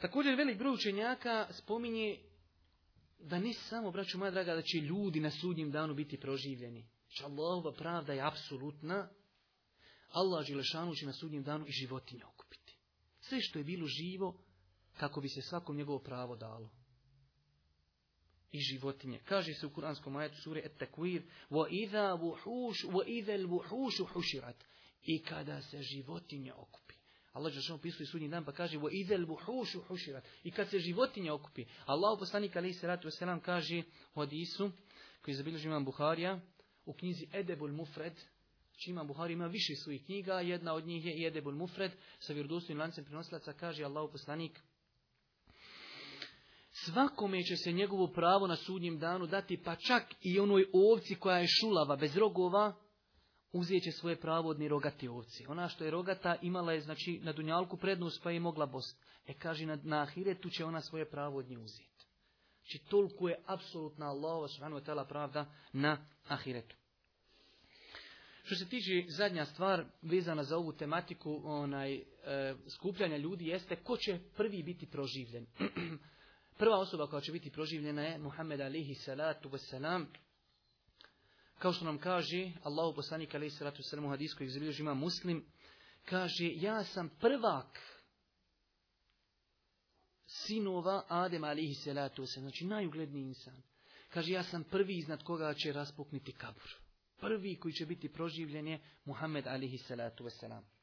Također velik broj učenjaka spominje da ne samo, braću moja draga, da će ljudi na sudnjim danu biti proživljeni. Če znači, Allahova pravda je apsolutna, Allah Želešanu će na sudnjem danu i životinje okupiti. Sve što je bilo živo, kako bi se svakom njegovo pravo dalo. I životinje. Kaže se u kuranskom majetu sure Et-Takwir I kada se životinje okupi. Allah je opisuje sudnji dan pa kaže wa I kad se životinja okupi, Allah poslanik se ratu selam, kaže u hadisu koji zabilježi Imam Buharija u knjizi Edebul Mufred, čiji znači Imam Buhari ima više svojih knjiga, jedna od njih je Edebul Mufred sa vjerodostojnim lancem prenosilaca kaže Allah poslanik Svakome će se njegovo pravo na sudnjem danu dati, pa čak i onoj ovci koja je šulava, bez rogova, uzet će svoje pravo od nirogati ovci. Ona što je rogata imala je znači na dunjalku prednost pa je mogla bost. E kaže na, na ahiretu će ona svoje pravo od nje uzeti. Znači toliko je apsolutna Allahova subhanahu wa ta'ala pravda na ahiretu. Što se tiče zadnja stvar vezana za ovu tematiku onaj e, skupljanja ljudi jeste ko će prvi biti proživljen. Prva osoba koja će biti proživljena je Muhammed alihi salatu wasalam, kao što nam kaže Allahu poslanik alejhi salatu vesselam u hadisku ima Muslim kaže ja sam prvak sinova Adem alihi salatu vesselam, znači najugledniji insan. Kaže ja sam prvi iznad koga će raspukniti kabur. Prvi koji će biti proživljen je Muhammed alihi salatu vesselam.